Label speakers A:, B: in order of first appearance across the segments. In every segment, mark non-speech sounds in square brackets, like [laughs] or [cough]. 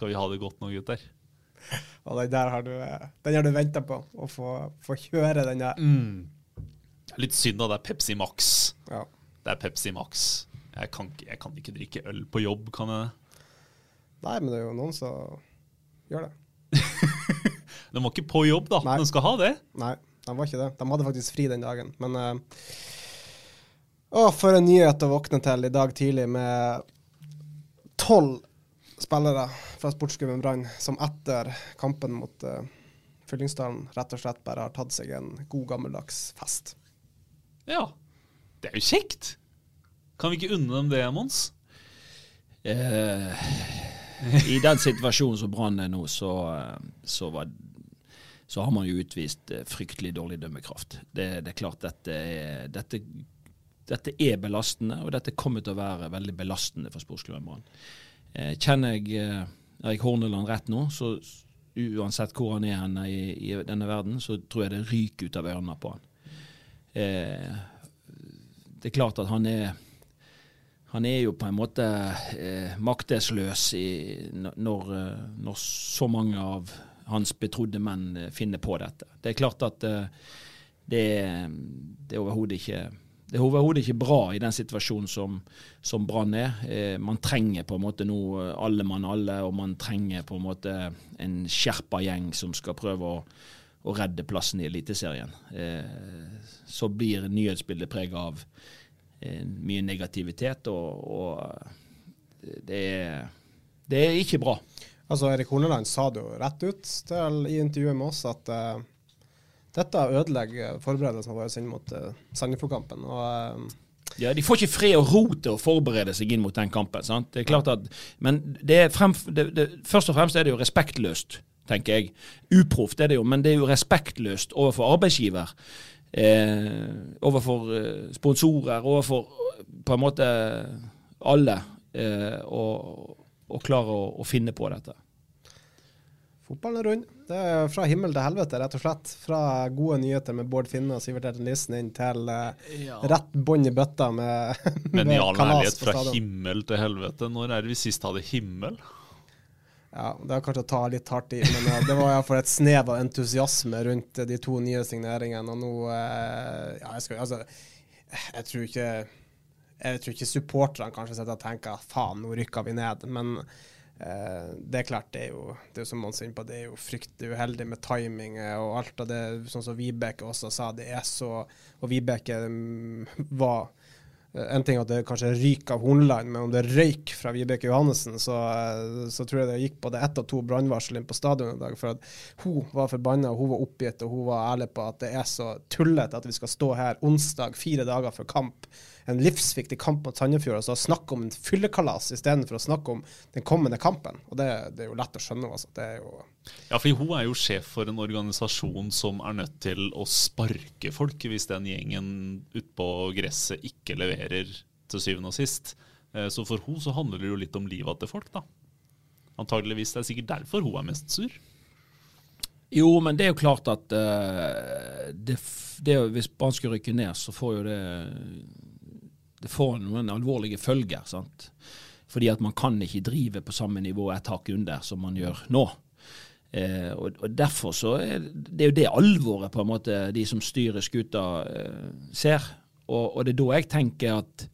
A: Skal vi ha det godt nå, gutter?
B: Og den der har du, eh, den har du venta på, å få, få kjøre den der.
A: Litt synd da, det er Pepsi Max.
B: Ja.
A: Det er Pepsi Max. Jeg kan, ikke- jeg kan ikke drikke øl på jobb, kan jeg?
B: Nei, men det er jo noen som gjør det. [laughs]
A: de var ikke på jobb, da.
B: Nei.
A: De skal ha det.
B: Nei, de var ikke det. De hadde faktisk fri den dagen. Men uh, Å, for en nyhet å våkne til i dag tidlig med tolv spillere fra Sportsklubben Brann som etter kampen mot uh, Fyllingsdalen rett og slett bare har tatt seg en god gammeldags fest.
A: Ja. Det er jo kjekt. Kan vi ikke unne dem det, Mons?
C: Eh, I den situasjonen som Brann er nå, så, eh, så, var, så har man jo utvist eh, fryktelig dårlig dømmekraft. Det, det er klart dette er, dette, dette er belastende, og dette kommer til å være veldig belastende for sportsklubben Brann. Eh, kjenner jeg eh, Erik Horneland rett nå, så uansett hvor han er henne i, i denne verden, så tror jeg det ryker ut av ørene på han. Eh, det er klart at han er han er jo på en måte eh, maktesløs i, når, eh, når så mange av hans betrodde menn finner på dette. Det er klart at eh, det, det er overhodet ikke det er overhodet ikke bra i den situasjonen som, som Brann er. Eh, man trenger på en måte nå eh, alle mann alle, og man trenger på en måte en skjerpa gjeng som skal prøve å, å redde plassen i Eliteserien. Eh, så blir nyhetsbildet preget av eh, mye negativitet, og, og det, er, det er ikke bra.
B: Altså, Erik Horneland sa det jo rett ut til, i intervjuet med oss at eh, dette ødelegger forberedelsene våre inn mot uh, Sandefjord-kampen. Og eh,
C: Ja, De får ikke fred og ro til å forberede seg inn mot den kampen. sant? Det er klart at, Men det er frem, det, det, først og fremst er det jo respektløst, tenker jeg. Uproft er det jo, men det er jo respektløst overfor arbeidsgiver. Eh, overfor eh, sponsorer, overfor på en måte alle. Eh, og, og klare å, å finne på dette.
B: Fotballen er rund. Det er fra himmel til helvete, rett og slett. Fra gode nyheter med Bård Finne og Sivert Erten Lissen inn til eh, rett bånn i bøtta [laughs] med,
A: Men i all
B: kalas
A: ærlighet,
B: på
A: fra himmel til helvete. Når er det vi sist hadde himmel?
B: Ja, Det er kanskje å ta litt hardt i, men uh, det var iallfall et snev av entusiasme rundt eh, de to nye signeringene. Og nå uh, Ja, jeg skal Altså, jeg tror ikke jeg tror ikke supporterne kanskje sitter og tenker faen, nå rykker vi ned. Men det er klart, det er jo det er som man sier på, det er jo fryktelig uheldig med timing eh, og alt. av det sånn som Vibeke også sa, det er så Og Vibeke mm, var eh, en ting at det kanskje ryker av Hornland, men om det røyk fra Vibeke Johannessen, så, eh, så tror jeg det gikk både ett og to brannvarsel inn på stadionet i dag. For at hun var forbanna, hun var oppgitt, og hun var ærlig på at det er så tullete at vi skal stå her onsdag, fire dager før kamp, en livsviktig kamp mot Sandefjord, og så snakke om en fyllekalas istedenfor å snakke om den kommende kampen. Og det, det er jo lett å skjønne. Altså. Det er jo
A: Ja, for hun er jo sjef for en organisasjon som er nødt til å sparke folk hvis den gjengen utpå gresset ikke leverer til syvende og sist. Eh, Så for hun så handler det jo litt om livet til folk, da. Antageligvis. Det er sikkert derfor hun er mest sur.
C: Jo, men det er jo klart at uh, det, det, hvis Brann skulle rykke ned, så får jo det Det får noen alvorlige følger. sant? Fordi at man kan ikke drive på samme nivå et hakk under som man gjør nå. Eh, og, og Derfor så er det jo det alvoret på en måte de som styrer skuta, eh, ser. Og, og det er da jeg tenker at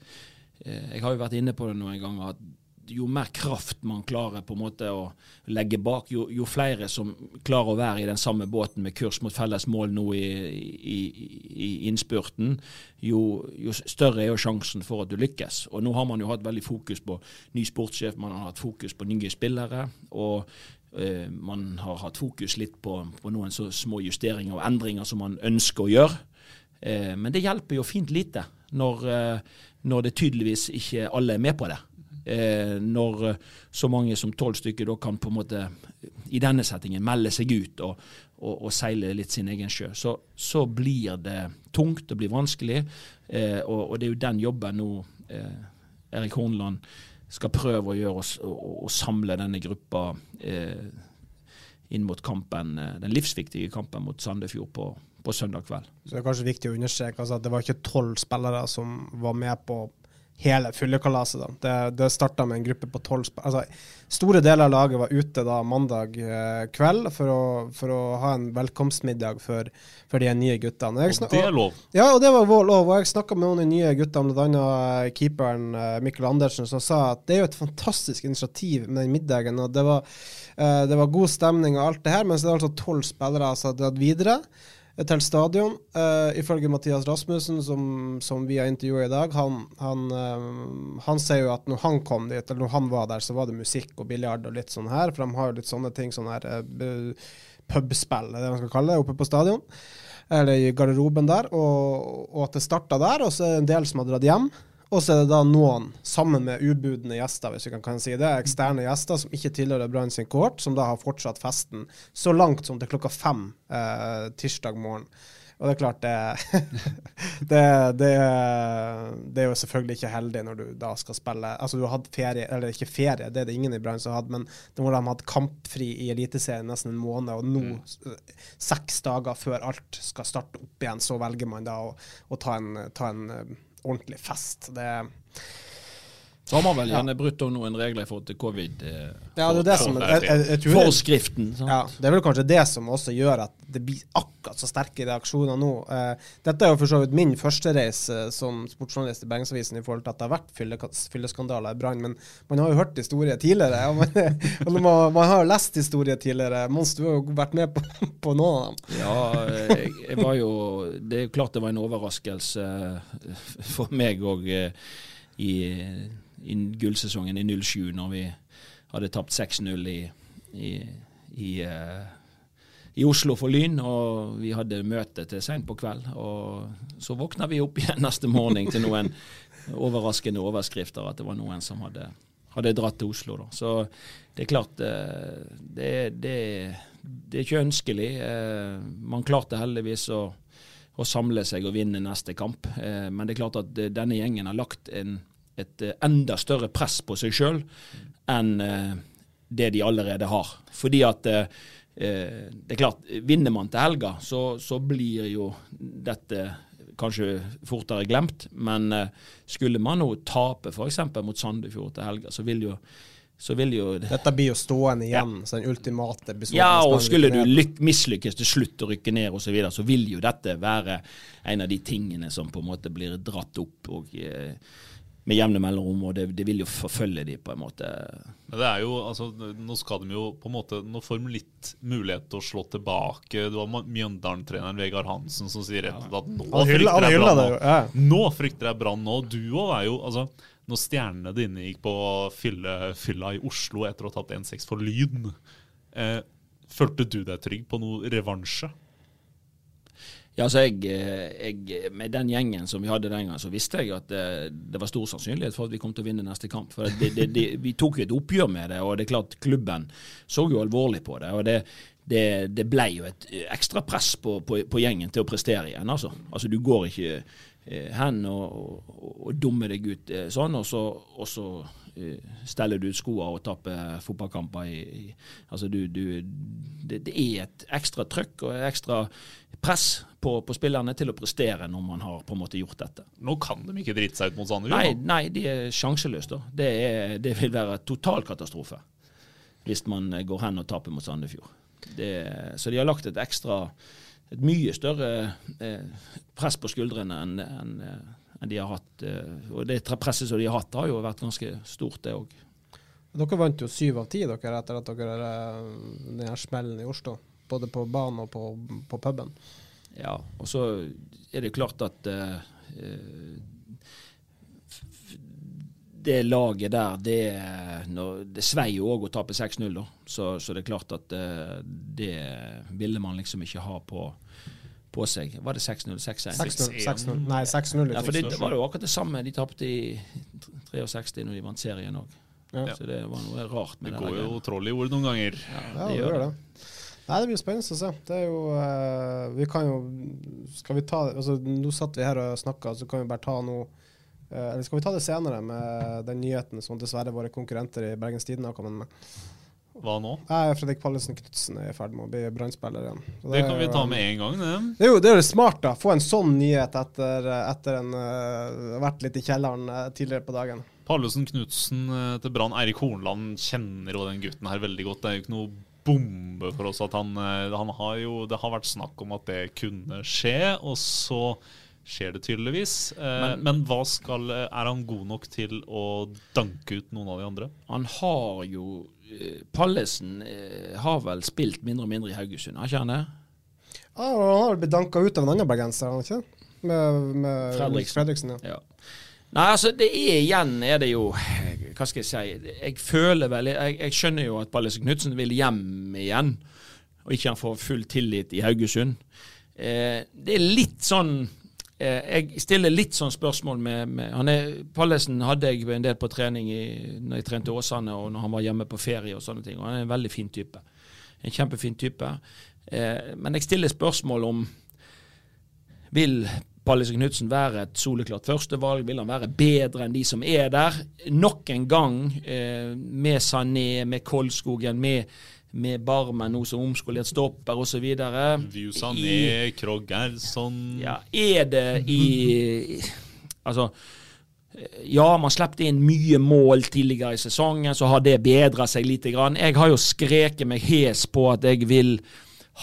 C: eh, Jeg har jo vært inne på det noen ganger. at jo mer kraft man klarer på en måte å legge bak, jo, jo flere som klarer å være i den samme båten med kurs mot felles mål nå i, i, i innspurten, jo, jo større er jo sjansen for at du lykkes. Og Nå har man jo hatt veldig fokus på ny sportssjef, man har hatt fokus på nye spillere. og eh, man har hatt fokus litt på, på noen så små justeringer og endringer som man ønsker å gjøre. Eh, men det hjelper jo fint lite. når, eh, når det tydeligvis ikke alle er med på det. Eh, når eh, så mange som tolv stykker da kan på en måte i denne settingen melde seg ut og, og, og seile litt sin egen sjø, så, så, blir det tungt, det blir vanskelig. Eh, og, og, det er jo den jobben nå eh, Erik Hornland skal prøve å gjøre, å samle denne gruppa eh, inn mot kampen, eh, den livsviktige kampen mot Sandefjord på, på søndag kveld.
B: Så Det er kanskje viktig å understreke altså, at det var ikke tolv spillere som var med på hele fyllekalaset. da. Det, det starta med en gruppe på tolv altså, Store deler av laget var ute da mandag eh, kveld for å, for å, ha en velkomstmiddag for, for de nye guttene.
A: og det er lov?
B: Ja, og det var vår lov. Og jeg snakka med noen av de nye guttene, bl.a. Eh, keeperen eh, Mikkel Andersen, som sa at det er jo et fantastisk initiativ med den middagen. og det var, eh, det var god stemning og alt det her, mens det er altså tolv spillere som har dratt videre til stadion. Uh, ifølge Mathias Rasmussen, som, som vi har intervjua i dag, han, han, uh, han, sier jo at når han kom dit, eller når han var der, så var det musikk og biljard og litt sånn her. For de har jo litt sånne ting, sånn her uh, pubspill, det man skal kalle det, oppe på stadion. Eller i garderoben der. Og, og at det starta der, og så er det en del som har dratt hjem. Og så er det da noen, sammen med ubudne gjester, hvis vi kan, kan si det, eksterne gjester som ikke tilhører Brann sin kohort, som da har fortsatt festen så langt som til klokka fem eh, tirsdag morgen. Og det er klart, det, [laughs] det, det, det, er jo selvfølgelig ikke heldig når du da skal spille Altså, du har hatt ferie, eller ikke ferie, det er det ingen i Brann som har hatt, men nå har de hatt kampfri i Eliteserien nesten en måned, og nå, mm. seks dager før alt skal starte opp igjen, så velger man da å, å ta en, ta en ordentlig fest. Det
C: så har man vel gjerne ja. brutt noen regler i forhold til covid. Eh,
B: ja, det er det som, jeg, jeg, jeg
C: Forskriften.
B: Ja, det er vel kanskje det som også gjør at det blir akkurat så sterke reaksjoner nå. Eh, dette er jo for så vidt min første reise eh, som sportsjournalist i Bergensavisen i forhold til at det har vært fylleskandaler i Brann, men man har jo hørt historier tidligere. og man, [laughs] man, man, har jo lest historier tidligere. Mons, du har jo vært med på, [laughs] på noen av dem.
C: Ja, jeg, jeg var jo Det er klart det var en overraskelse for meg òg i i gullsesongen i 07, når vi hadde tapt 6-0 i, i, i, i, Oslo for Lyn. Og vi hadde møte til seint på kveld. Og så våkna vi opp [laughs] igjen neste morgen til noen overraskende overskrifter at det var noen som hadde, hadde dratt til Oslo. Da. Så det er klart, uh, det, det, det, er ikke ønskelig. Uh, man klarte heldigvis å å samle seg og vinne neste kamp. men det er klart at denne gjengen har lagt en et eh, enda større press på seg sjøl enn eh, det de allerede har. Fordi at eh, det er klart, vinner man til helga, så, så blir jo dette kanskje fortere glemt. Men skulle man nå tape f.eks. mot Sandefjord til helga, så vil jo så vil jo
B: Dette blir jo stående igjen, ja. så den ultimate episoden.
C: Ja, og skulle du mislykkes til slutt og rykke ned osv., så, videre, så vil jo dette være en av de tingene som på en måte blir dratt opp. og eh, med jevne mellomrom, og det, det, vil jo forfølge de på en måte.
A: Men det er jo, altså, Nå skal de jo på en måte, nå får de litt mulighet til å slå tilbake. Du har Mjøndalen-treneren Vegard Hansen som sier rett at nå frykter jeg Brann. Ja. nå frykter jeg Brann nå. Du òg er jo altså, Når stjernene dine gikk på fylle, fylla i Oslo etter å ha tatt 1-6 for Lyn, eh, følte du deg trygg på noe revansje?
C: Ja, altså jeg, eh, jeg, Med den gjengen som vi hadde den gangen, så visste jeg at det, eh, det, var stor sannsynlighet for at vi kom til å vinne neste kamp. For det, det, Vi tok jo et oppgjør med det, og det er klart klubben så jo alvorlig på det. og det, det, ble jo et ekstra press på, på, på, gjengen til å prestere igjen. Altså, altså du går ikke eh, hen og, og, og dummer deg ut eh, sånn, og så, og så eh, steller du ut skoene og tapper fotballkamper. I, i, altså du, du det, det, er et ekstra trøkk og et ekstra press på, på, spillerne til å prestere når man har på en måte gjort dette.
A: Nå kan de ikke drite seg ut mot Sandefjord?
C: Nei, nei, de er sjanseløse. Det, det, vil være total katastrofe hvis man går hen og taper mot Sandefjord. Det, så de har lagt et ekstra et mye større eh, press på skuldrene enn en, en de har hatt. Eh, og det presset som de har hatt, har jo vært ganske stort, det òg.
B: Dere vant jo syv av ti dere etter at dere eh, den her smellen i Oslo. Både på banen og på, på puben.
C: Ja, og så er det klart at uh, det laget der, det, når, det svei jo òg å tape 6-0, da. Så, så, det er klart at uh, det ville man liksom ikke ha på, på seg. Var det 6-0? 6-1?
B: 6-0. 6-0. Nei, 6-0.
C: Ja, for det, det var jo akkurat det samme. De tapte i 63 når de vant serien òg.
B: Ja.
C: Så det var noe rart med
A: Det
C: det.
A: går jo troll i ord noen ganger.
B: Ja,
C: det
B: det
C: gjør
B: det. Nei, det blir spennende å se. Det er jo uh, Vi kan jo Skal vi ta altså Nå satt vi her og snakka, så kan vi bare ta noe eh, Eller skal vi ta det senere med den nyheten som dessverre våre konkurrenter i Bergens Tidende har kommet med?
A: Hva nå?
B: Jeg, Fredrik Pallesen Knutsen er i ferd med å bli Brann-spiller igjen.
A: Det
B: er
A: kan vi ta med en gang, det.
B: Det er jo det er smart, da. Få en sånn nyhet etter, etter en uh, vært litt i kjelleren uh, tidligere på dagen.
A: Pallesen Knutsen uh, til Brann. Eirik Hornland kjenner jo den gutten her veldig godt. Det er jo ikke noe bombe for oss at han, han har jo Det har vært snakk om at det kunne skje, og så skjer det tydeligvis. Eh,
C: Men-
A: men, hva skal Er han god nok til å danke ut noen av de andre?
C: Han har jo eh, Pallesen eh, har vel spilt mindre og mindre i Haugesund, har ikke han det?
B: Ja, han har blitt danka ut av en annen bergenser, har han ikke? Med, med
C: Fredriksen.
B: Fredriksen ja.
C: Ja. Nei, altså det er igjen er det jo Hva skal jeg si? Jeg føler vel Jeg, jeg skjønner jo at Pallesen Knutsen vil hjem igjen, og ikke han får full tillit i Haugesund. Eh, det er litt sånn eh, Jeg stiller litt sånn spørsmål med, med han er, Pallesen hadde jeg en del på trening i, når jeg trente Åsane, og når han var hjemme på ferie og sånne ting. og Han er en veldig fin type. En kjempefin type. Eh, men jeg stiller spørsmål om vil Pallesen Knutsen være et soleklart førstevalg? Vil han være bedre enn de som er der? Nok en gang, eh, med Sané, med Kolskogen, med, med Barmen nå som omskolert stopper osv.
A: View Sané, Krogh Gerson
C: Ja, er det i Altså ja, man slapp inn mye mål tidligere i sesongen, så har det bedra seg litt. Grann. Jeg har jo skreket meg hes på at jeg vil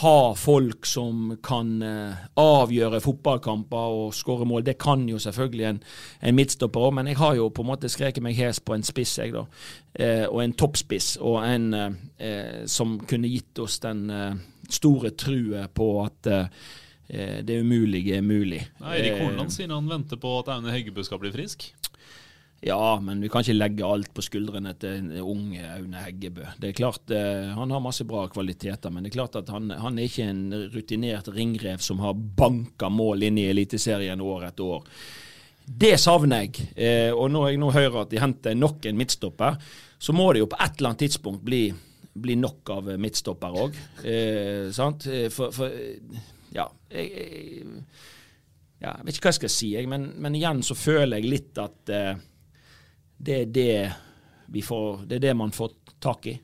C: ha folk som kan eh, avgjøre fotballkamper og skåre mål. Det kan jo selvfølgelig en, en midtstopper òg, men jeg har jo på en måte skreket meg hes på en spiss, jeg, da. Eh, og en toppspiss, og en eh, som kunne gitt oss den eh, store trua på at eh, eh, det umulige er mulig.
A: Nei, Erik
C: Eh,
A: Hornland sier han venter på at Aune Heggebø skal bli frisk.
C: Ja, men vi kan ikke legge alt på skuldrene til en unge Aune Heggebø. Det er klart, eh, Han har masse bra kvaliteter, men det er klart at han, han er ikke en rutinert ringrev som har banka mål inn i Eliteserien år etter år. Det savner jeg. Eh, og når jeg nå hører at de henter nok en midtstopper, så må det jo på et eller annet tidspunkt bli, bli nok av midtstopper òg. Eh? Eh, For, for ja, jeg, jeg, ja, jeg vet ikke hva jeg skal si, men, men igjen så føler jeg litt at eh, det er det får Det er det man får tak i.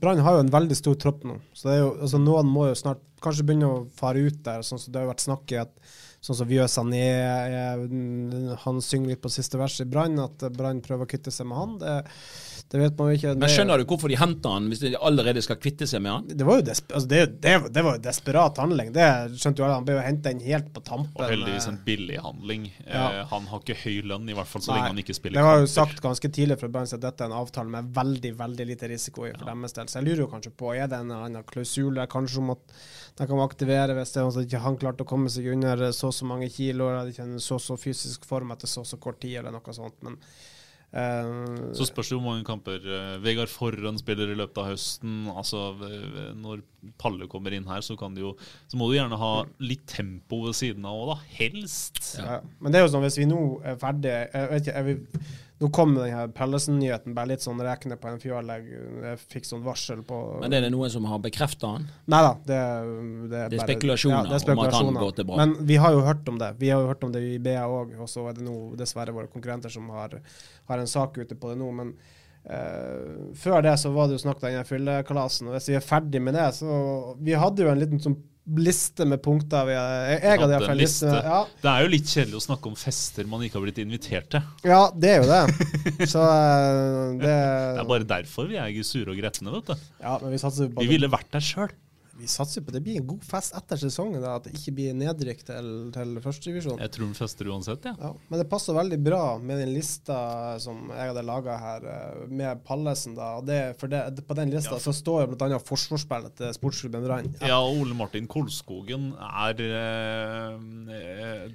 B: Brann har jo en veldig stor tropp nå, så er jo, altså noen må jo snart kanskje begynne å fare ut der. sånn som Det har vært snakk i at sånn som Vieux Sané eh, Han synger litt på siste vers i Brann, at Brann prøver å kutte seg med han. Det, det vet man jo ikke.
C: Men skjønner du hvorfor de henter han, hvis de allerede skal kvitte seg med han?
B: Det var jo, desp altså det, det, det var jo desperat handling. Det skjønte jo alle. Han ble jo henta inn helt på tampen.
A: Og heldigvis en billig handling.
B: Ja.
A: Eh, han har ikke høy lønn, i hvert fall så
B: Nei,
A: lenge han ikke spiller
B: Det var jo sagt ganske tidlig fra Brann at dette er en avtale med veldig veldig lite risiko i for deres del. Så jeg lurer jo kanskje på er det en eller annen klausul der kanskje om at de kan aktivere hvis det er sånn at ikke han klarte å komme seg under så og så mange kilo, eller ikke en så så fysisk form etter så så kort tid, eller noe sånt. Men eh,
A: Så spørs det hvor mange kamper eh, Vegard Forren spiller i løpet av høsten. Altså, eh, Når Palle kommer inn her, så, kan de jo, så må du gjerne ha litt tempo ved siden av òg, da. Helst.
B: Ja. Men det er jo sånn, hvis vi nå er ferdig jeg vet ikke, er vi, Nå kom den her Pellesen-nyheten bare litt sånn rekne på en fjøl. Jeg, jeg fikk sånn varsel på
C: Men er det noen som har bekrefta han?
B: Nei da, det, det,
C: Det er spekulasjoner
B: det er
C: om at han går til Brann.
B: Men vi har jo hørt om det. Vi har jo hørt om det i BA òg, og så er det nå dessverre våre konkurrenter som har, har en sak ute på det nå. Men uh, før det så var det jo snakk om fyllekalasen, og hvis vi er ferdig med det, så Vi hadde jo en liten sånn liste med punkter. Vi, jeg, jeg hadde iallfall liste.
A: liste.
B: Ja,
A: Det er jo litt kjedelig å snakke om fester man ikke har blitt invitert til.
B: ja, det er jo det. [laughs] Så eh, det
A: Det er bare derfor vi er sure og gretne, vet du.
B: Ja, men vi satser på
A: Vi ville vært der sjøl.
B: Vi satser på det blir en god fest etter sesongen, da, at det ikke blir nedrykk til, til førstedivisjon.
A: Jeg tror den fester uansett, ja.
B: Ja, men det passer veldig bra med den lista som jeg hadde laga her, eh, med Pallesen. da, og det, for det, På den lista så står bl.a. forsvarsspillet til sportsklubben Brann.
A: Ja, ja. Ole Martin Kolskogen er eh,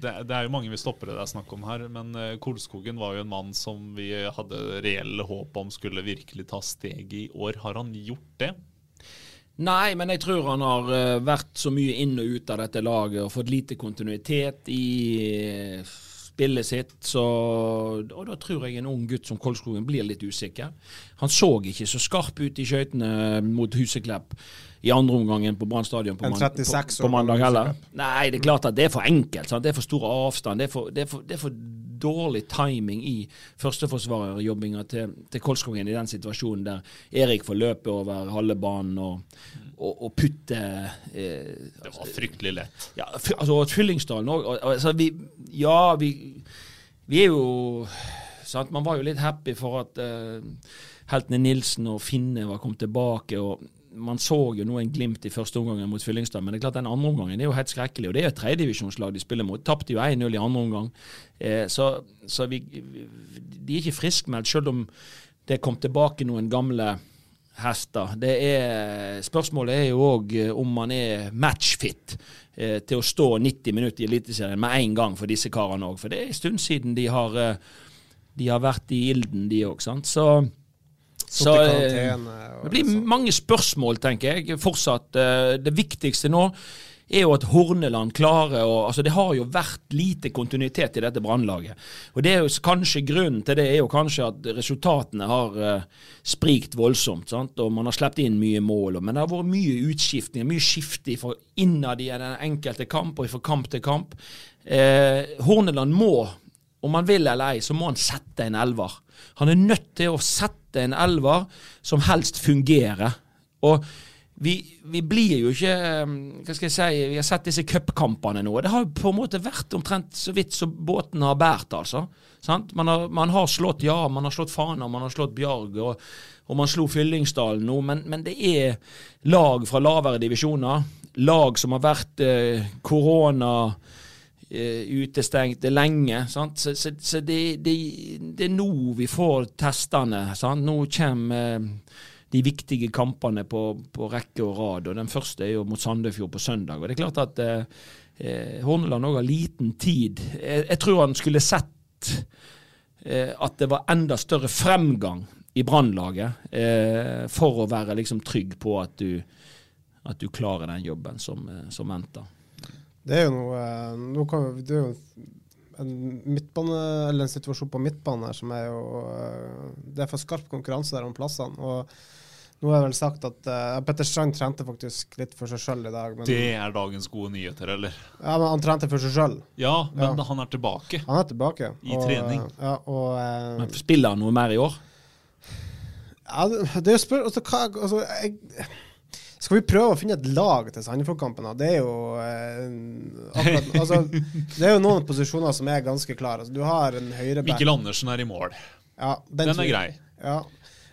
A: det, det er jo mange vi stopper det det er snakk om her, men eh, Kolskogen var jo en mann som vi hadde reelle håp om skulle virkelig ta steget i år. Har han gjort det?
C: Nei, men jeg tror han har eh, vært så mye inn og ut av dette laget og fått lite kontinuitet i eh, spillet sitt. Så, og da tror jeg en ung gutt som Kolskogen blir litt usikker. Han så ikke så skarp ut i skøytene mot Huseklepp i andre omgangen på Brann stadion på, på, på mandag heller. Nei, det er klart at det er for enkelt. Sant? Det er for stor avstand. Det er for, det er for, det er for dårlig timing i førsteforsvarerjobbinga til, til Kolskogen i den situasjonen der Erik får løpe over halve banen og, og, og putte eh,
A: Det var fryktelig lett.
C: ja, altså Fyllingsdalen òg. Altså, vi, ja, vi, vi er jo sant? Man var jo litt happy for at eh, heltene Nilsen og Finne var kommet tilbake. og Man så jo nå en glimt i første omgang mot Fyllingstad, men det er klart den andre omgangen er jo helt skrekkelig. og Det er jo et tredjedivisjonslag de spiller mot. Tapte jo 1-0 i andre omgang. Eh, så så vi, de er ikke friskmeldt, selv om det kom tilbake noen gamle hester. Det er, spørsmålet er jo òg om man er matchfit eh, til å stå 90 minutter i Eliteserien med en gang for disse karene òg. For det er en stund siden de har, eh, de har vært i ilden, de òg. Så, så eh, det blir
B: sånn.
C: mange spørsmål, tenker jeg. Fortsatt. Eh, Det viktigste nå er jo at Horneland klarer å altså Det har jo vært lite kontinuitet i dette brannlaget. Og det er jo kanskje Grunnen til det er jo kanskje at resultatene har uh, sprikt voldsomt. sant? Og Man har sluppet inn mye mål. og- Men det har vært mye utskiftninger, mye skifte innad i den enkelte kamp og fra kamp til kamp. Eh, Horneland må om han vil eller ei, så må han sette en elver. Han er nødt til å sette en elver som helst fungerer. Og vi, vi blir jo ikke um, Hva skal jeg si Vi har sett disse cupkampene nå. Det har jo på en måte vært omtrent så vidt som båten har båret, altså. Man, har, man har slått ja, man har slått Fana, man har slått Bjarg, og, og man slo Fyllingsdalen nå. Men, men det er lag fra lavere divisjoner. Lag som har vært eh, korona eh, utestengt lenge. Sant? Så, så, så det, det, det er nå vi får testene. Sant? Nå kommer eh, de viktige kampene på, på rekke og rad. og Den første er jo mot Sandefjord på søndag. og det er klart at eh, eh, Horneland òg har liten tid. Jeg, jeg tror han skulle sett eh, at det var enda større fremgang i Brannlaget eh, for å være liksom trygg på at du, at du klarer den jobben som, eh, som venter.
B: Det er jo noe eh, nå kan, vi- Det er jo en midtbane, eller en situasjon på midtbanen her som er jo eh, Det er for skarp konkurranse der om plassene. og nå har jeg vel sagt at uh, Petter Strand trente faktisk litt for seg sjøl i dag. Men,
A: Det er dagens gode nyheter, eller?
B: ja, men han trente for seg sjøl.
A: Ja, men
B: Ja.
A: han er tilbake.
B: Han er tilbake.
A: I trening.
B: Ja, og, uh,
C: Men spiller han noe mer i år?
B: ja, det, det er jo spør, altså, hva, altså, jeg, Skal vi prøve å finne et lag til Sandefjord-kampen? Det er jo eh, akkurat, [laughs] altså, Det er jo noen posisjoner som er ganske klare. Altså, du har en høyreback.
A: Mikkel Andersen er i mål.
B: Ja,
A: Den
B: den
A: er grei.
B: Ja.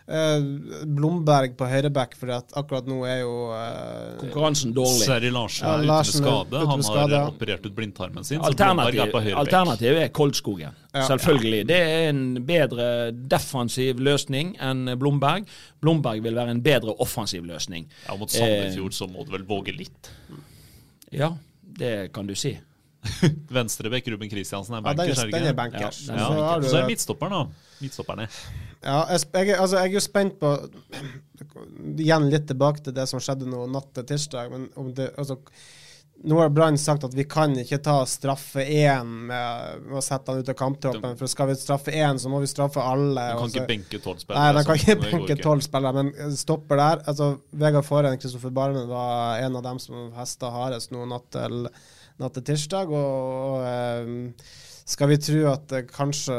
B: Eh, Blomberg på høyreback, for akkurat nå er jo uh,
C: Konkurransen dårlig.
A: Seri Larsen
B: Ja,
A: er ute med skade.
B: ute med
A: Han har
B: skade, ja.
A: operert ut blindtarmen sin. Alternativet er,
C: Alternativ,
A: er
C: er Koldskogen.
B: Ja.
C: Selvfølgelig. Det er en bedre defensiv løsning enn Blomberg. Blomberg vil være en bedre offensiv løsning.
A: Ja, Mot Sandefjord så må du vel våge litt.
C: Ja, det kan du si. [laughs]
A: Venstrebekk Ruben Kristiansen er
B: Ja, den er, den er bankers.
C: Ja, den er
B: så du
A: Så er midtstopperen, da. Midtstopperne.
B: Ja, jeg, jeg, altså, jeg er jo spent på Igjen litt tilbake til det som skjedde nå natt til tirsdag. Men om det, altså, nå har Brann sagt at vi kan ikke ta straffe én med, med å sette han ut av kamptroppen. For skal vi straffe én, så må vi straffe alle.
A: Du kan
B: også.
A: ikke benke tolv
B: Nei,
A: spillere.
B: de kan
A: sånn.
B: ikke benke tolv spillere, men stopper der. Altså, Vegard Forhen, Kristoffer Barmen, var en av dem som hesta hardest nå natt til, natt til tirsdag. Og, og eh, skal vi tro at eh, kanskje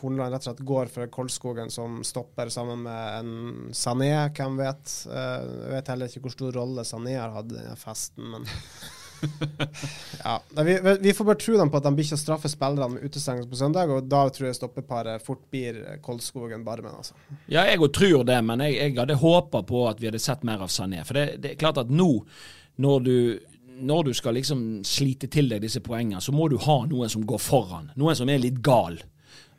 B: Horneland rett og slett går for Kolskogen som stopper sammen med en Sané, hvem vet. Eh, jeg vet heller ikke hvor stor rolle Sané har hatt i denne festen, men [laughs] ja. Vi, vi får bare tro dem på at de blir ikke straffer spillerne med utestengelse på søndag, og da tror jeg stoppeparet fort blir Kolskogen Barmen, altså.
C: Ja, jeg òg tror det, men jeg, jeg hadde håpa på at vi hadde sett mer av Sané. For det, det er klart at nå, når du, når du skal liksom slite til deg disse poengene, så må du ha noen som går foran. Noen som er litt gal.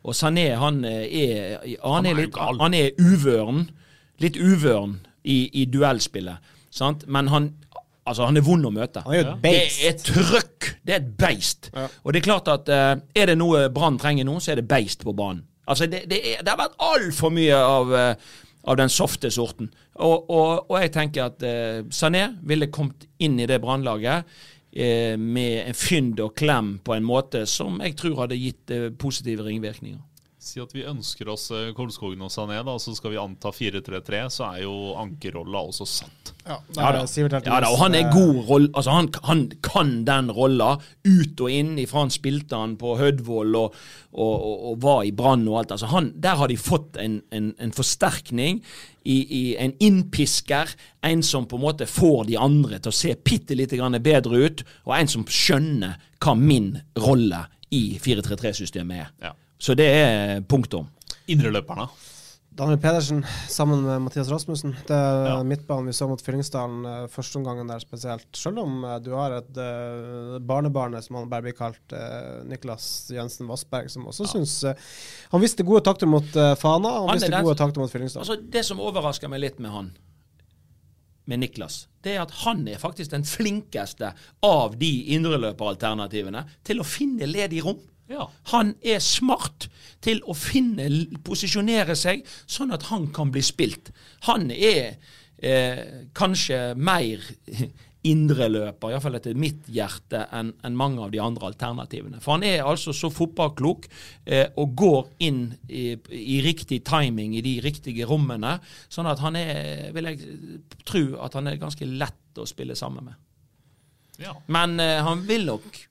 C: Og Sané, han er, han
A: er
C: litt, han er uvøren. Litt uvøren i, i duellspillet. Sant? Men han, altså, han er vond å møte.
B: Han er.
C: Det er trøkk. Det er et beist.
B: Ja.
C: Og det er klart at eh, er det noe Brann trenger nå, så er det beist på banen. Altså, det, det, er, det har vært altfor mye av, eh, av den softe sorten. Og, og, og jeg tenker at eh, Sané ville kommet inn i det brannlaget eh, med en fynd og klem på en måte som jeg tror hadde gitt eh, positive ringvirkninger.
A: Si at vi ønsker oss eh, Kolskogen og Sané, da, så skal vi anta 4-3-3, så er jo ankerrolla også satt.
B: Ja,
C: Ja da, ja da, og han er god roll, altså han, han kan den rolla ut og inn. Ifra han spilte han på Hødvoll og, og, og, og var i Brann og alt. Altså han, der har de fått en, en, en forsterkning, i, i en innpisker. En som på en måte får de andre til å se bitte lite grann bedre ut, og en som skjønner hva min rolle i 4-3-3-systemet er.
A: Ja.
C: Så det er punktum.
A: Indreløperne.
B: Daniel Pedersen sammen med Mathias Rasmussen. Det er
A: Ja.
B: midtbanen vi så mot Fyllingsdalen førsteomgangen første omgangen der spesielt. Selv om eh, du har et uh, barnebarnet, som han bare blir kalt, uh, Niklas Jensen Vassberg, som også syns uh, Han viste gode takter mot uh, Fana, og
C: Han
B: han viste gode takter mot Fyllingsdalen.
C: Altså, det som overrasker meg litt med han, med Niklas, det er at han er faktisk den flinkeste av de indreløperalternativene til å finne ledig rom.
A: Ja.
C: Han er smart til å finne, posisjonere seg sånn at han kan bli spilt. Han er eh, kanskje mer [laughs] indreløper, iallfall etter mitt hjerte, enn en mange av de andre alternativene. For han er altså så fotballklok eh, og går inn i, i riktig timing i de riktige rommene, sånn at han er, vil jeg tro, at han er ganske lett å spille sammen med.
A: Ja.
C: Men eh, han vil nok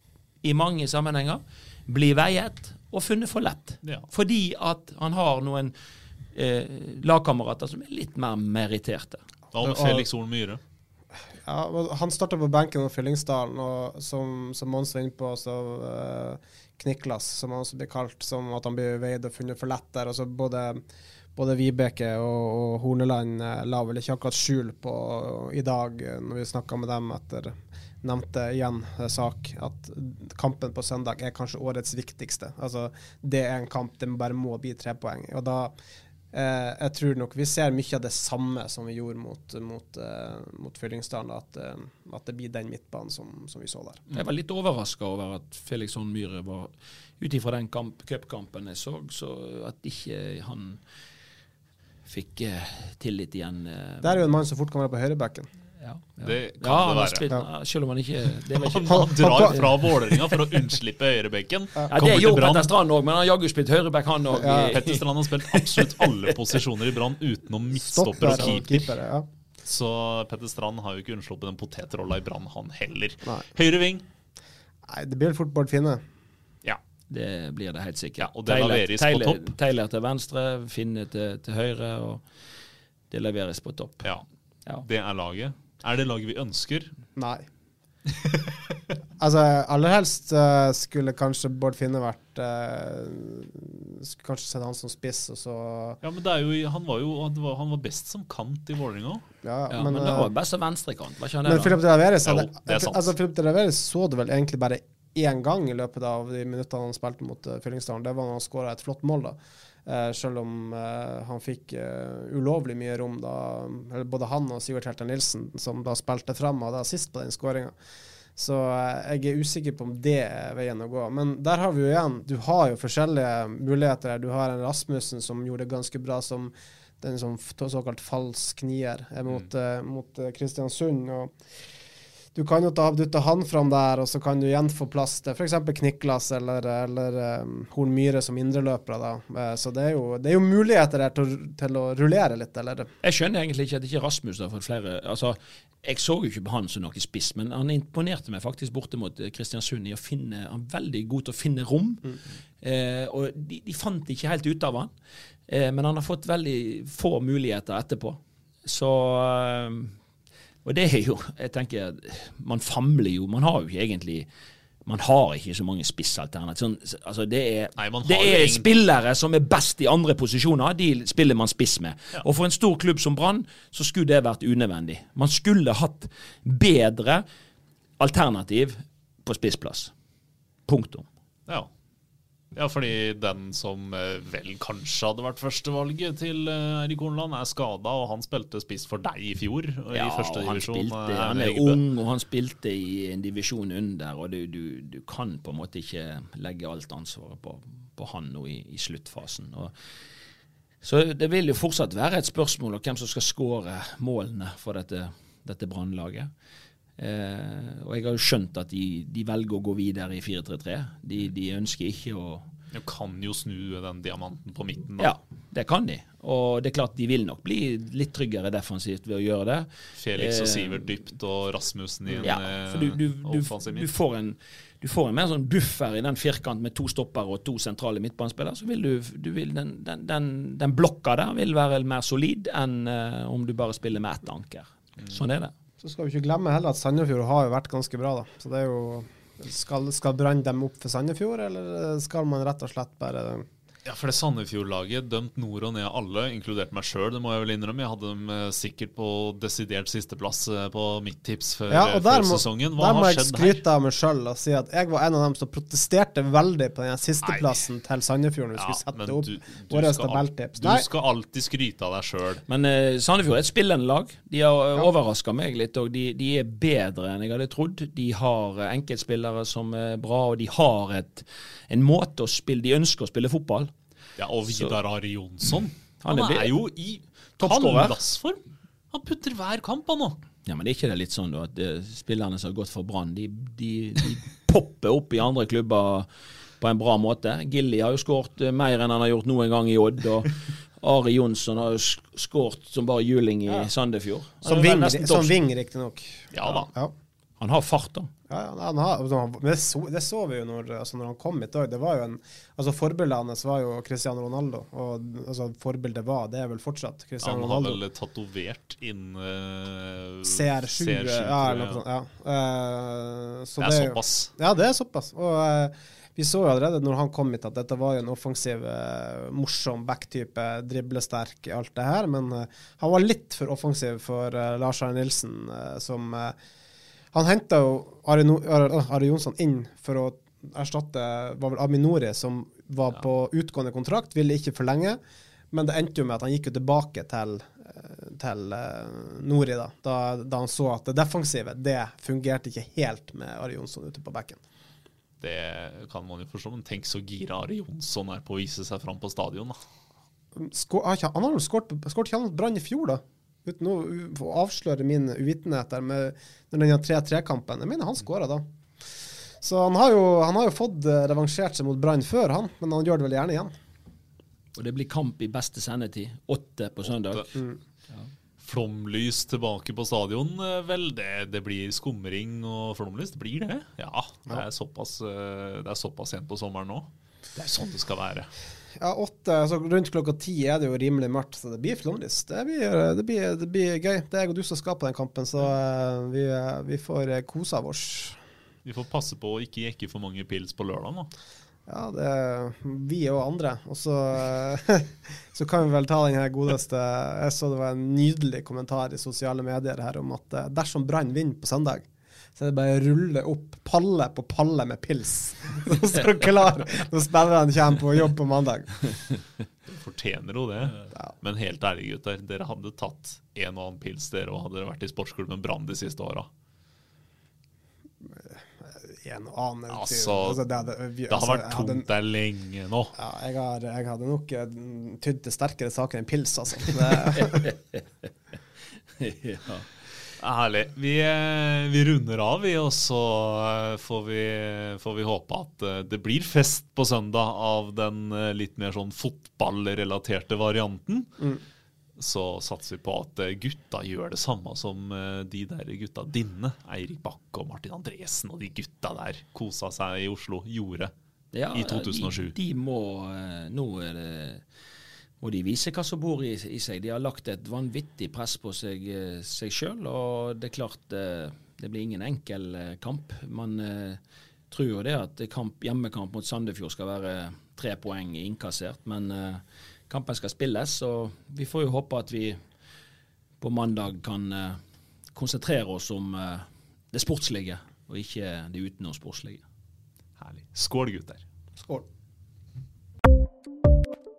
C: i mange sammenhenger bli veiet og funnet for lett.
A: Ja.
C: Fordi at han har noen eh, lagkamerater som er litt mer meritterte.
A: Da med Felix Horn Myhre.
B: Ja, han starta på benken mot Fyllingsdalen, og som, som Mons var inne på, så uh, Kniklas, som han også blir kalt, som at han blir veid og funnet for lett der. Og så både, både Vibeke og, og Horneland eh, la vel ikke akkurat skjul på i dag, eh, når vi snakka med dem etter nevnte igjen eh, sak, at kampen på søndag er kanskje årets viktigste. Altså, det er en kamp det bare må bli tre poeng. Og da Eh, jeg tror nok vi ser mye av det samme som vi gjorde mot, mot, eh, mot Fyllingsdalen, at, eh, at det blir den midtbanen som, som vi så der.
C: Jeg var litt overraska over at Felix Hånd Myhre var ut ifra den kamp, cupkampen jeg så, så at ikke han fikk eh, tillit igjen. Eh,
B: Det er jo en mann som fort kan være på høyrebacken.
C: Ja, ja.
A: Det kan
C: ja,
A: det være.
C: Spiller, ja, selv om han ikke det ikke
A: han drar fra Vålerenga for å unnslippe høyrebenken.
C: ja, Det gjorde Petter Strand òg, men han har jaggu spilt høyreback, han òg.
B: Ja. [laughs]
A: Petter Strand har spilt absolutt alle posisjoner i Brann utenom midtstopper og keeper.
B: keeper, ja.
A: Så Petter Strand har jo ikke unnsluppet den potetrolla i Brann, han heller. Høyre ving.
B: Nei, det blir vel fort Bård Finne.
A: Ja.
C: Det blir det helt sikkert.
A: Ja, og det leveres på topp.
C: Teiler til venstre, Finne til, til høyre, og det leveres på topp.
A: ja.
C: Ja.
A: Det er laget. Er det laget vi ønsker?
B: Nei. [laughs] altså, aller helst uh, skulle kanskje Bård Finne vært uh, Skulle kanskje sett han som spiss, og så
A: Ja, men det er jo, han var jo han var, han var best som kant i Vålerenga.
B: Ja,
C: Ja,
B: men,
C: men, det
B: var
C: var best som venstrekant, var ikke han det?
B: Men
C: da?
B: Philip de Laveres
A: Jo,
B: hadde,
A: det er sant.
B: altså, Philip de Laveres så du vel egentlig bare én gang i løpet av de minuttene han spilte mot uh, Fyllingsdalen. Det var når han skåra et flott mål, da. Eh, selv om eh, han fikk eh, ulovlig mye rom da Både han og Sivert Helter Nilsen, som da spilte fram, av da sist på den skåringa. Så jeg er usikker på om det er veien å gå. Men der har vi jo igjen Du har jo forskjellige muligheter. Du har en Rasmussen som gjorde det ganske bra som den som såkalt falsk nier mot, eh, mot Kristiansund. og du kan jo ta dytte han fram der, og så kan du igjen få plass til f.eks. Kniklas eller, eller um, Horn Myhre som indreløpere. da. Eh, så det er, jo, det er jo muligheter der til, til å rullere litt, eller?
C: Jeg skjønner egentlig ikke at ikke Rasmus har fått flere altså, Jeg så jo ikke på han som noe spiss, men han imponerte meg faktisk borte mot eh, Kristiansund i å finne Han er veldig god til å finne rom. Eh, og de, de fant ikke helt ut av han, eh, men han har fått veldig få muligheter etterpå. Så eh, Og det er jo Jeg tenker Man famler jo. Man har jo ikke egentlig man har ikke så mange spissalternativ. Sånn, altså det er,
A: Nei,
C: det er
A: ingen...
C: spillere som er best i andre posisjoner, de spiller man spiss med. Og for en stor klubb som Brann, så skulle det vært unødvendig. Man skulle hatt bedre alternativ på spissplass. Punktum.
A: Ja. Ja, fordi den som eh, vel kanskje hadde vært førstevalget til eh, Eirik Horneland, er skada, og han spilte spiss for deg i fjor i første
C: og han,
A: divisjon.
C: spilte,
A: eh,
C: han er ung, og han spilte i en divisjon under, og du, du, du kan på en måte ikke legge alt ansvaret på, på han nå i, i sluttfasen. Og Så det vil jo fortsatt være et spørsmål om hvem som skal skåre målene for dette, dette brannlaget. Eh, og jeg har jo skjønt at de, de velger å gå videre i 4-3-3. De, de ønsker ikke å
A: Du kan jo snu den diamanten på midten. Da.
C: Ja, det kan de. Og det er klart de vil nok bli litt tryggere defensivt ved å gjøre det.
A: Felix og
C: Eh,
A: Sivert dypt og Rasmussen i en
C: Ja, for du, du,
A: eh,
C: du, du, får en, du får en mer sånn buffer i den firkant med to stoppere og to sentrale midtbanespillere. Så vil du, du vil den, den, den, den blokka der vil være mer solid enn uh, om du bare spiller med ett anker.
A: Mm.
C: Sånn er det.
B: Så skal vi ikke glemme heller at Sandefjord har jo vært ganske bra, da. Så det er jo Skal, skal Brann dem opp for Sandefjord, eller skal man rett og slett bare
A: Ja, for det Sandefjord-laget dømt nord og ned alle, inkludert meg sjøl. Det må jeg vel innrømme. Jeg hadde dem eh, sikkert på desidert sisteplass eh, på mitt tips før,
B: Ja,
A: eh,
B: og der
A: før
B: må,
A: sesongen. Hva
B: der må
A: har
B: jeg
A: skjedd her?
B: skryte av meg sjøl og si at jeg var en av dem som protesterte veldig på den sisteplassen til Sandefjord når vi skulle sette opp
A: du, du,
B: våre tabelltips.
A: du skal alltid skryte av deg sjøl.
C: Men uh, Sandefjord er et spillende lag. De har ja. overraska meg litt. og de, de er bedre enn jeg hadde trodd. De har enkeltspillere som er bra, og de har et, en måte å spille De ønsker å spille fotball.
A: Ja, og Vidar Ari Jonsson.
C: Han
A: Han,
C: er
A: er, jo i
C: Toppskårer.
A: Han putter hver kamp, han nå.
C: Ja, Men det er ikke det litt sånn da, at eh, spillerne som har gått for Brann, de, de, de [laughs] popper opp i andre klubber på en bra måte. Gilly har jo skåret eh, mer enn han har gjort noen gang i Odd. og Ari Jonsson har jo sk- skåret som bare juling i Sandefjord.
B: Som ving riktignok.
A: Ja da.
B: Ja.
C: Han har fart, da.
B: Ja, ja, han har, altså, det, så, det så vi jo når, altså, når han kom hit òg. Det var jo en altså Forbildet hans var jo Cristiano Ronaldo. Og altså, forbildet var, det er vel fortsatt Cristiano
A: Han har vel tatovert inn uh,
B: CR7, ja, eller noe sånt. Ja. Uh, så
A: Det er
B: det,
A: såpass.
B: Ja, det er såpass. Og uh, vi så jo allerede når han kom hit at dette var jo en offensiv, eh, morsom back-type, driblesterk, alt det her. Men eh, han var litt for offensiv for eh, Lars Arne Nilsen, eh, som eh, Han henta jo Are, no Are, Jonsson inn for å erstatte var vel Aminori, som var på utgående kontrakt, ville ikke forlenge. Men det endte jo med at han gikk jo tilbake til, eh, til eh, Nori, da, da, da han så at det defensive det fungerte ikke helt med Are Jonsson ute på bekken.
A: Det kan man jo forstå, men tenk så gira Ari Jonsson er på å vise seg fram på stadion. da.
B: Skå, har ikke- han har skåret ikke han mot Brann i fjor, da? Uten å avsløre min uvitenhet der med den 3-3-kampen. Jeg mener han skåra da. Så han har, jo, han har jo fått eh, revansjert seg mot Brann før, han. Men han gjør det vel gjerne igjen.
C: Og det blir kamp i beste sendetid. Åtte på søndag.
A: Flomlys tilbake på stadion, eh, vel, det, det blir skumring og flomlys. Det blir det. Ja, det er såpass, eh, det er såpass sent på sommeren nå. Det er sånn det skal være.
B: Ja, åtte, så Rundt klokka ti er det jo rimelig mørkt, så det blir flomlys. Det blir, det blir, det blir gøy. Det er jeg og du som skal på den kampen, så eh, vi, eh, vi får eh, kosa oss.
A: Vi får passe på å ikke jekke for mange pils på lørdag da.
B: Ja, det er vi og andre. Og så, [laughs] så kan vi vel ta den her godeste Jeg så det var en nydelig kommentar i sosiale medier her om at dersom Brann vinner på søndag, så er det bare å rulle opp palle på palle med pils. [laughs] Så står du klar når spillerne kommer på jobb på mandag.
A: Fortjener jo det. Men helt ærlig, gutter. Dere hadde tatt en og annen pils, dere òg, hadde dere vært i sportsklubben Brann de siste åra.
B: En og annen
A: Altså,
B: det, hadde- vi-
A: Det har
B: altså,
A: vært
B: tungt hadde-
A: der lenge nå.
B: Ja, jeg, har, jeg hadde nok eh, tydd til sterkere saker enn pils, altså. [laughs] Det,
C: ja.
A: Herlig. Vi, eh, vi runder av, vi, og så eh, får vi, får vi håpe at eh, det blir fest på søndag av den litt mer sånn fotballrelaterte varianten. Så satser vi på at gutta gjør det samme som de der gutta dine, Eirik Bakke og Martin Andresen og de gutta der kosa seg i Oslo, gjorde
C: Ja,
A: i 2007.
C: De, de må Nå er det må de viser hva som bor i, i seg. De har lagt et vanvittig press på seg, eh, seg sjøl, og det er klart eh, det blir ingen enkel eh, kamp. Man eh, tror jo det at kamp, hjemmekamp mot Sandefjord skal være tre poeng innkassert, men eh, kampen skal spilles, og vi får jo håpe at vi på mandag kan eh, konsentrere oss om det sportslige, og ikke det utenomsportslige.
A: Herlig. Skål, gutter.
B: skål.